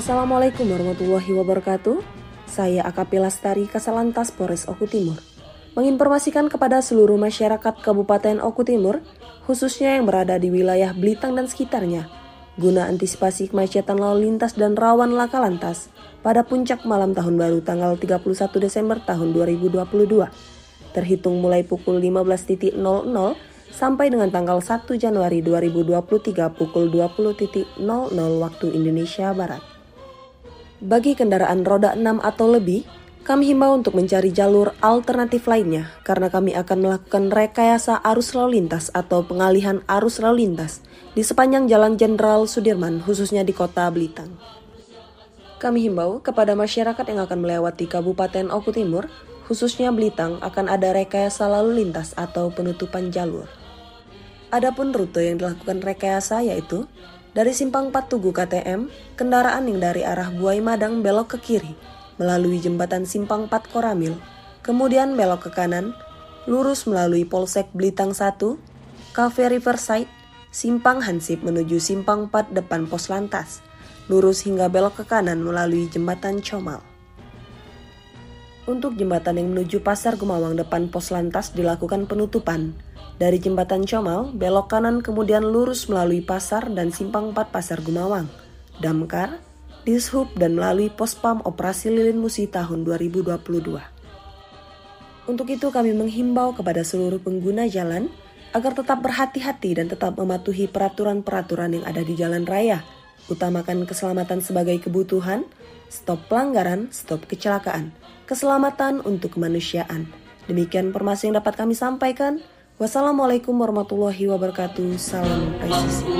Assalamualaikum warahmatullahi wabarakatuh. Saya AKP Lastari Kasalantas Polres Oku Timur. Menginformasikan kepada seluruh masyarakat Kabupaten Oku Timur, khususnya yang berada di wilayah Blitang dan sekitarnya, guna antisipasi kemacetan lalu lintas dan rawan laka lantas pada puncak malam tahun baru tanggal 31 Desember tahun 2022, terhitung mulai pukul 15.00 sampai dengan tanggal 1 Januari 2023 pukul 20.00 waktu Indonesia Barat. Bagi kendaraan roda 6 atau lebih, kami himbau untuk mencari jalur alternatif lainnya karena kami akan melakukan rekayasa arus lalu lintas atau pengalihan arus lalu lintas di sepanjang Jalan Jenderal Sudirman khususnya di kota Blitar. Kami himbau kepada masyarakat yang akan melewati Kabupaten Oku Timur, khususnya Blitang, akan ada rekayasa lalu lintas atau penutupan jalur. Adapun rute yang dilakukan rekayasa yaitu dari Simpang 4 Tugu KTM, kendaraan yang dari arah Buai Madang belok ke kiri, melalui jembatan Simpang 4 Koramil, kemudian belok ke kanan, lurus melalui Polsek Blitang 1, Cafe Riverside, Simpang Hansip menuju Simpang 4 depan Pos Lantas, lurus hingga belok ke kanan melalui jembatan Comal. Untuk jembatan yang menuju Pasar Gumawang depan Pos Lantas dilakukan penutupan. Dari jembatan Comal, belok kanan kemudian lurus melalui pasar dan simpang 4 Pasar Gumawang, Damkar, Dishub dan melalui Pospam Operasi Lilin Musi tahun 2022. Untuk itu kami menghimbau kepada seluruh pengguna jalan agar tetap berhati-hati dan tetap mematuhi peraturan-peraturan yang ada di jalan raya Utamakan keselamatan sebagai kebutuhan, stop pelanggaran, stop kecelakaan, keselamatan untuk kemanusiaan. Demikian informasi yang dapat kami sampaikan. Wassalamualaikum warahmatullahi wabarakatuh. Salam presisi.